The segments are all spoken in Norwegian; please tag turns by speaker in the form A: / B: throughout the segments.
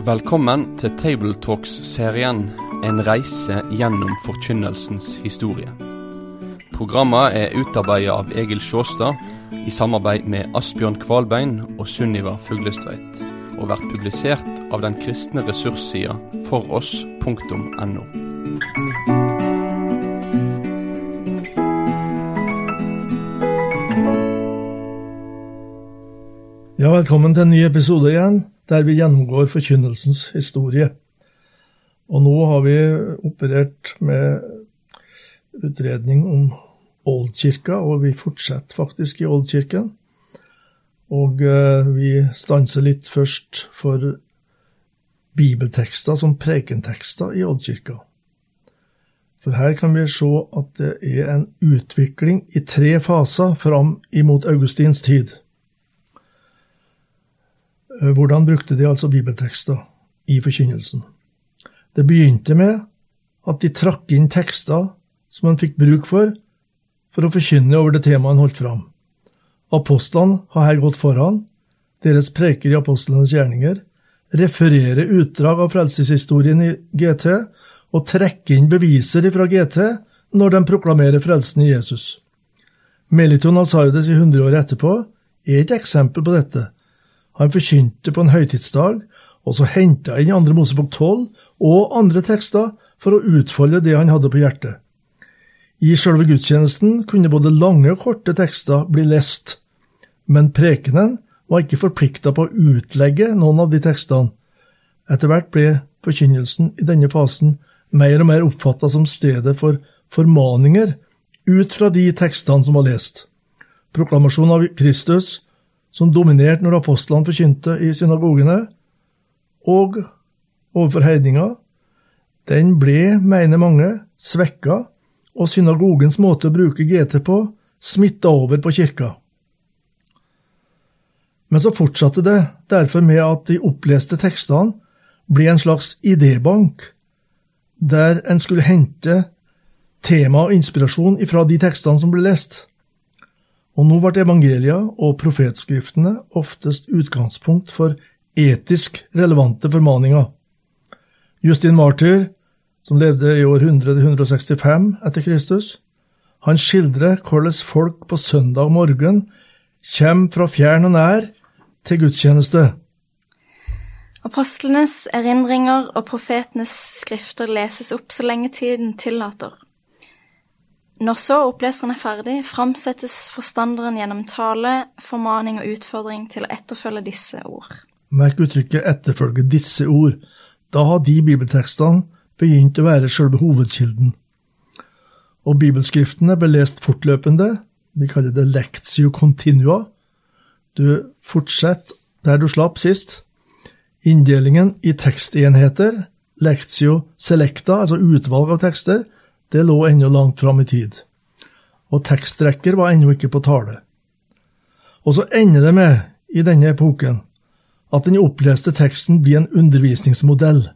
A: Velkommen til Tabletalks-serien En reise gjennom forkynnelsens historie. Programmet er utarbeidet av Egil Sjåstad i samarbeid med Asbjørn Kvalbein og Sunniva Fuglestveit, og vært publisert av den kristne ressurssida foross.no.
B: Ja, velkommen til en ny episode igjen, der vi gjennomgår forkynnelsens historie. Og nå har vi operert med utredning om Oldkirka, og vi fortsetter faktisk i Oldkirken. Og eh, vi stanser litt først for bibeltekster som prekentekster i Oldkirka. For her kan vi se at det er en utvikling i tre faser fram imot Augustins tid. Eh, hvordan brukte de altså bibeltekster i forkynnelsen? Det begynte med at de trakk inn tekster som han fikk bruk for for å forkynne over det temaet han holdt fram. Apostlene har her gått foran, deres preker i apostlenes gjerninger, refererer utdrag av frelseshistorien i GT og trekker inn beviser fra GT når de proklamerer frelsen i Jesus. Meliton Alsardes i hundreåret etterpå er et eksempel på dette. Han forkynte på en høytidsdag, og så henta inn andre Mosebok 12 og andre tekster for å utfolde det han hadde på hjertet. I selve gudstjenesten kunne både lange og korte tekster bli lest, men prekenen var ikke forplikta på å utlegge noen av de tekstene. Etter hvert ble forkynnelsen i denne fasen mer og mer oppfatta som stedet for formaninger ut fra de tekstene som var lest. Proklamasjonen av Kristus, som dominerte når apostlene forkynte i synagogene, og overfor heidninger, den ble, mener mange, svekka, og synagogens måte å bruke GT på smitta over på kirka. Men så fortsatte det derfor med at de oppleste tekstene ble en slags idébank, der en skulle hente tema og inspirasjon ifra de tekstene som ble lest. Og nå ble evangelia og profetskriftene oftest utgangspunkt for etisk relevante formaninger. Justin Martyr, som levde i år 100-165 etter Kristus, han skildrer hvordan folk på søndag morgen kommer fra fjern og nær til gudstjeneste.
C: Apostlenes erindringer og profetenes skrifter leses opp så lenge tiden tillater. Når så oppleseren er ferdig, framsettes forstanderen gjennom tale, formaning og utfordring til å etterfølge disse ord.
B: Merk uttrykket 'etterfølge disse ord'. Da har de bibeltekstene begynt å være selve hovedkilden. Og bibelskriftene ble lest fortløpende, vi kaller det lectio continua. Du fortsetter der du slapp sist. Inndelingen i tekstenheter, lectio selecta, altså utvalg av tekster, det lå ennå langt fram i tid. Og tekstrekker var ennå ikke på tale. Og så ender det med, i denne epoken, at den oppleste teksten blir en undervisningsmodell.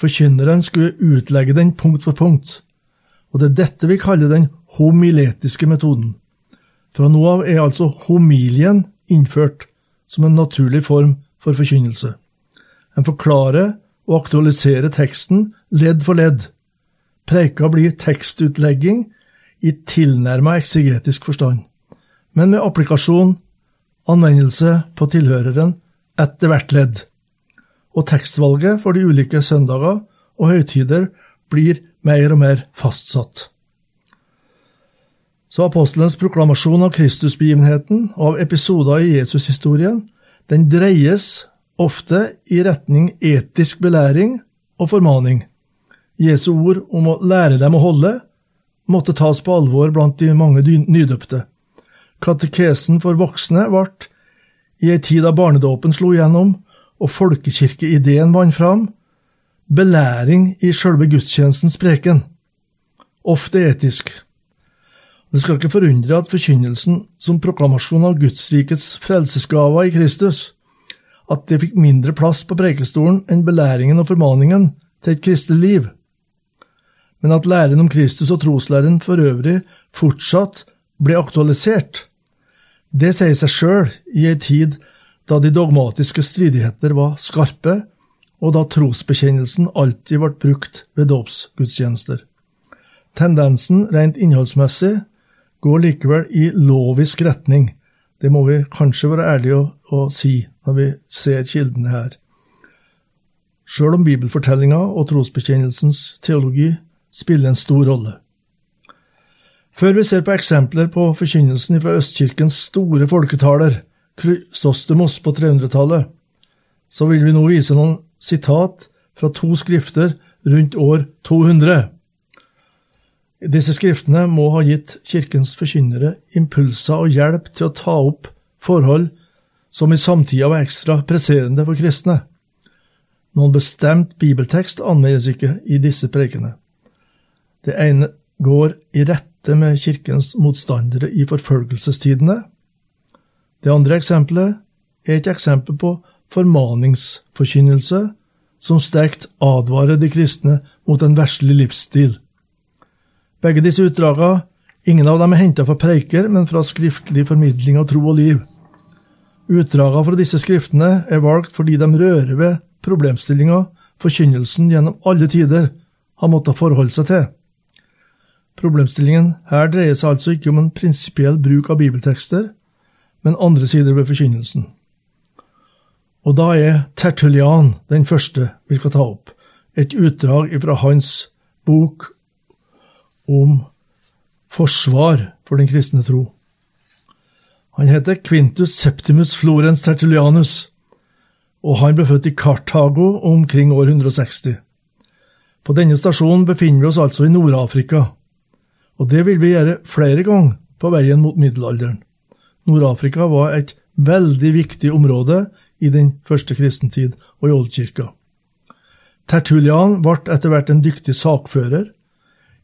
B: Forkynneren skulle utlegge den punkt for punkt, og det er dette vi kaller den homiletiske metoden. Fra nå av er altså homilien innført som en naturlig form for forkynnelse. En forklarer og aktualiserer teksten ledd for ledd. Preika blir tekstutlegging i tilnærma eksegetisk forstand, men med applikasjon, anvendelse på tilhøreren etter hvert ledd. Og tekstvalget for de ulike søndager og høytider blir mer og mer fastsatt. Så apostelens proklamasjon av Kristusbegivenheten og av episoder i Jesushistorien, den dreies ofte i retning etisk belæring og formaning. Jesu ord om å lære dem å holde måtte tas på alvor blant de mange nydøpte. Katekesen for voksne ble, i ei tid da barnedåpen slo igjennom og folkekirkeideen vant fram, belæring i sjølve gudstjenestens preken, ofte etisk. Det skal ikke forundre at forkynnelsen som proklamasjon av Gudsrikets frelsesgaver i Kristus, at det fikk mindre plass på prekestolen enn belæringen og formaningen til et kristelig liv. Men at læren om Kristus og troslæren for øvrig fortsatt ble aktualisert, det sier seg sjøl i ei tid da de dogmatiske stridigheter var skarpe og da trosbekjennelsen alltid ble brukt ved dåpsgudstjenester. Tendensen rent innholdsmessig går likevel i lovisk retning. Det må vi kanskje være ærlige å, å si når vi ser kildene her. Sjøl om bibelfortellinga og trosbekjennelsens teologi spiller en stor rolle. Før vi ser på eksempler på forkynnelsen fra Østkirkens store folketaler, Krysostomos på 300-tallet, så vil vi nå vise noen sitat fra to skrifter rundt år 200. Disse skriftene må ha gitt kirkens forkynnere impulser og hjelp til å ta opp forhold som i samtida var ekstra presserende for kristne. Noen bestemt bibeltekst anvendes ikke i disse prekene. Det ene går i rette med kirkens motstandere i forfølgelsestidene. Det andre eksempelet er et eksempel på formaningsforkynnelse som sterkt advarer de kristne mot en verslig livsstil. Begge disse utdragene, ingen av dem er henta fra preiker, men fra skriftlig formidling av tro og liv. Utdragene fra disse skriftene er valgt fordi de rører ved problemstillinga forkynnelsen gjennom alle tider har måttet forholde seg til. Problemstillingen her dreier seg altså ikke om en prinsipiell bruk av bibeltekster, men andre sider ved forkynnelsen. Og da er Tertulian den første vi skal ta opp, et utdrag fra hans bok om forsvar for den kristne tro. Han heter Quintus Septimus Florens Tertulianus, og han ble født i Kartago omkring år 160. På denne stasjonen befinner vi oss altså i Nord-Afrika, og det vil vi gjøre flere ganger på veien mot middelalderen. Nord-Afrika var et veldig viktig område i den første kristentid og i oldkirka. Tertulian ble etter hvert en dyktig sakfører.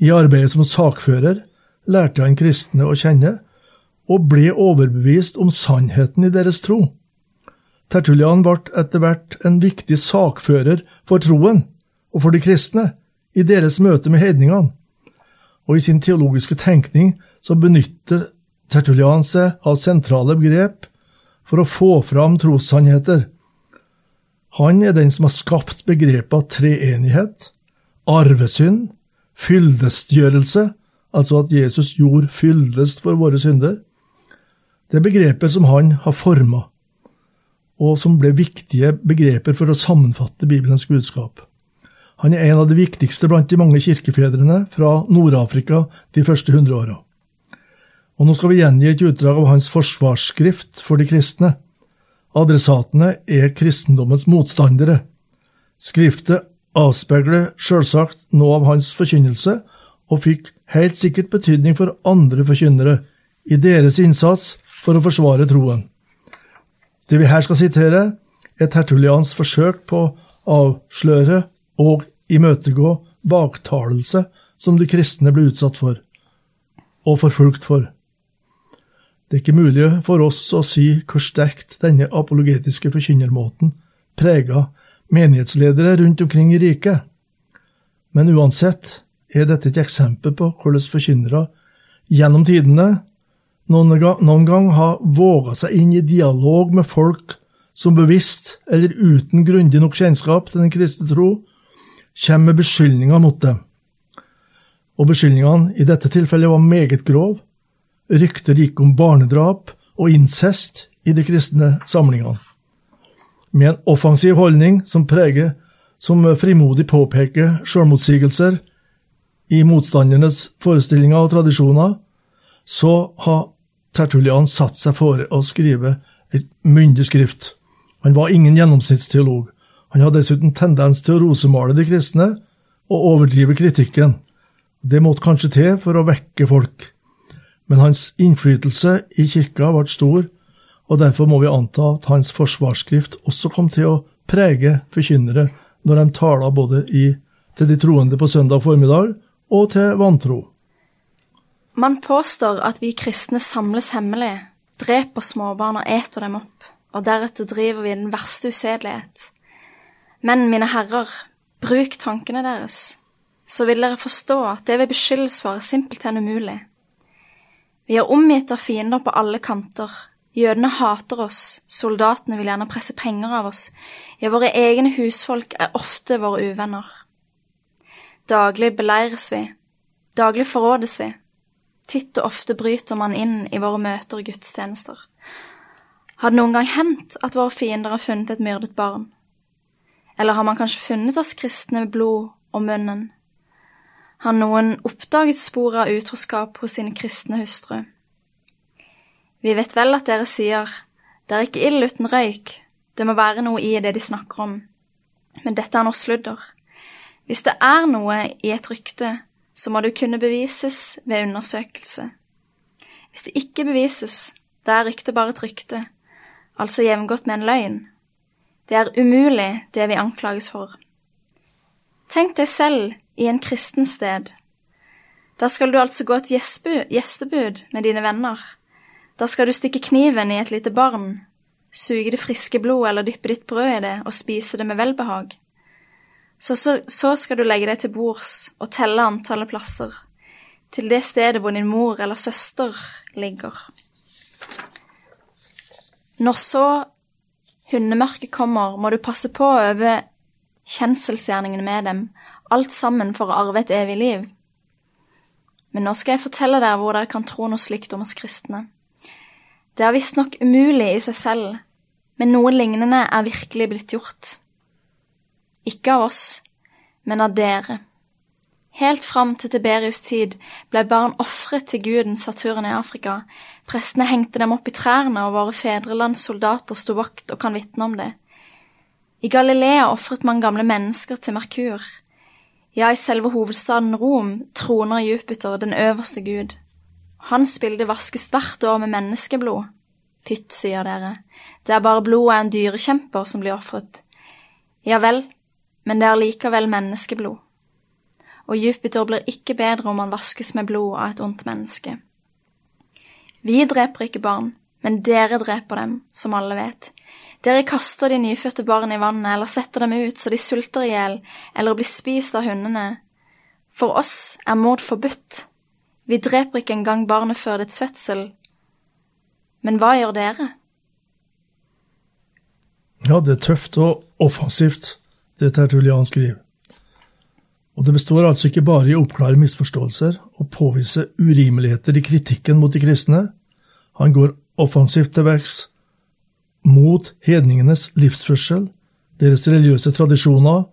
B: I arbeidet som sakfører lærte han kristne å kjenne, og ble overbevist om sannheten i deres tro. Tertulian ble etter hvert en viktig sakfører for troen og for de kristne i deres møte med hedningene, og i sin teologiske tenkning så benytter Tertulian seg av sentrale begrep for å få fram trossannheter. Han er den som har skapt begrepet treenighet, arvesynd, fyldestgjørelse, altså at Jesus gjorde fyldest for våre synder. Det er begreper som han har forma, og som ble viktige begreper for å sammenfatte Bibelens budskap. Han er en av de viktigste blant de mange kirkefedrene fra Nord-Afrika de første hundre åra. Og nå skal vi gjengi et utdrag av hans forsvarsskrift for de kristne. Adressatene er kristendommens motstandere. Skriftet avspeiler selvsagt noe av hans forkynnelse, og fikk helt sikkert betydning for andre forkynnere i deres innsats for å forsvare troen. Det vi her skal sitere, er Tertulians forsøk på å avsløre og imøtegå baktalelse som de kristne ble utsatt for, og forfulgt for. Det er ikke mulig for oss å si hvor sterkt denne apologetiske forkynnermåten prega menighetsledere rundt omkring i riket. Men uansett er dette et eksempel på hvordan forkynnere gjennom tidene noen, noen gang har våga seg inn i dialog med folk som bevisst eller uten grundig nok kjennskap til den kristne tro, kommer med beskyldninger mot dem. Og beskyldningene i dette tilfellet var meget grov, Rykter gikk om barnedrap og incest i de kristne samlingene. Med en offensiv holdning som preger, som frimodig påpeker selvmotsigelser i motstandernes forestillinger og tradisjoner, så har Tertulian satt seg for å skrive et myndig skrift. Han var ingen gjennomsnittsteolog. Han har dessuten tendens til å rosemale de kristne og overdrive kritikken. Det måtte kanskje til for å vekke folk men hans innflytelse i kirka ble stor, og derfor må vi anta at hans forsvarsskrift også kom til å prege forkynnere når de taler både i, til de troende på søndag formiddag og til vantro.
C: Man påstår at vi kristne samles hemmelig, dreper småbarn og eter dem opp, og deretter driver vi den verste usedelighet. Men, mine herrer, bruk tankene deres, så vil dere forstå at det vi beskyldes for, er simpelthen umulig. Vi er omgitt av fiender på alle kanter. Jødene hater oss, soldatene vil gjerne presse penger av oss, ja, våre egne husfolk er ofte våre uvenner. Daglig beleires vi, daglig forrådes vi, titt og ofte bryter man inn i våre møter og gudstjenester. Har det noen gang hendt at våre fiender har funnet et myrdet barn? Eller har man kanskje funnet oss kristne med blod og munnen? Har noen oppdaget spor av utroskap hos sine kristne hustru? Vi vet vel at dere sier det er ikke ild uten røyk, det må være noe i det de snakker om, men dette er noe sludder. Hvis det er noe i et rykte, så må det kunne bevises ved undersøkelse. Hvis det ikke bevises, da er ryktet bare et rykte, altså jevngodt med en løgn. Det er umulig, det vi anklages for. Tenk deg selv i en kristen sted. Da skal du altså gå et gjestebud med dine venner da skal du stikke kniven i et lite barn, suge det friske blodet eller dyppe ditt brød i det og spise det med velbehag. Så, så, så skal du legge deg til bords og telle antallet plasser, til det stedet hvor din mor eller søster ligger. Når så hundemørket kommer, må du passe på å øve kjenselsgjerningene med dem, alt sammen for å arve et evig liv. Men nå skal jeg fortelle dere hvor dere kan tro noe slikt om oss kristne. Det er visstnok umulig i seg selv, men noe lignende er virkelig blitt gjort. Ikke av oss, men av dere. Helt fram til Tiberius' tid ble barn ofret til guden Saturn i Afrika, prestene hengte dem opp i trærne, og våre fedrelands soldater sto vakt og kan vitne om det. I Galilea ofret man gamle mennesker til Merkur. Ja, i selve hovedstaden Rom troner Jupiter, den øverste gud. Hans bilde vaskes hvert år med menneskeblod. Pytt, sier dere, det er bare blodet av en dyrekjemper som blir ofret. Ja vel, men det er likevel menneskeblod. Og Jupiter blir ikke bedre om han vaskes med blod av et ondt menneske. Vi dreper ikke barn, men dere dreper dem, som alle vet. Dere kaster de nyfødte barn i vannet eller setter dem ut så de sulter i hjel eller blir spist av hundene. For oss er mord forbudt. Vi dreper ikke engang barnet før dets fødsel. Men hva gjør dere?
B: Ja, det er tøft og offensivt, det Tertulian skriver. Og det består altså ikke bare i å oppklare misforståelser og påvise urimeligheter i kritikken mot de kristne. Han går offensivt til verks mot hedningenes livsførsel, deres religiøse tradisjoner,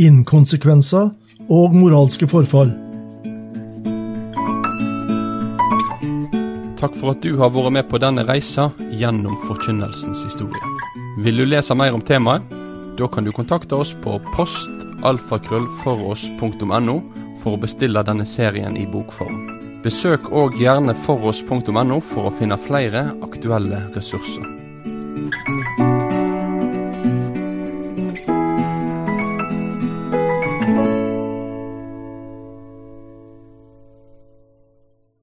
B: inkonsekvenser og moralske forfall.
A: Takk for at du har vært med på denne reisa gjennom forkynnelsens historie. Vil du lese mer om temaet? Da kan du kontakte oss på postalfakrøllfoross.no for å bestille denne serien i bokform. Besøk òg gjerne foross.no for å finne flere aktuelle ressurser.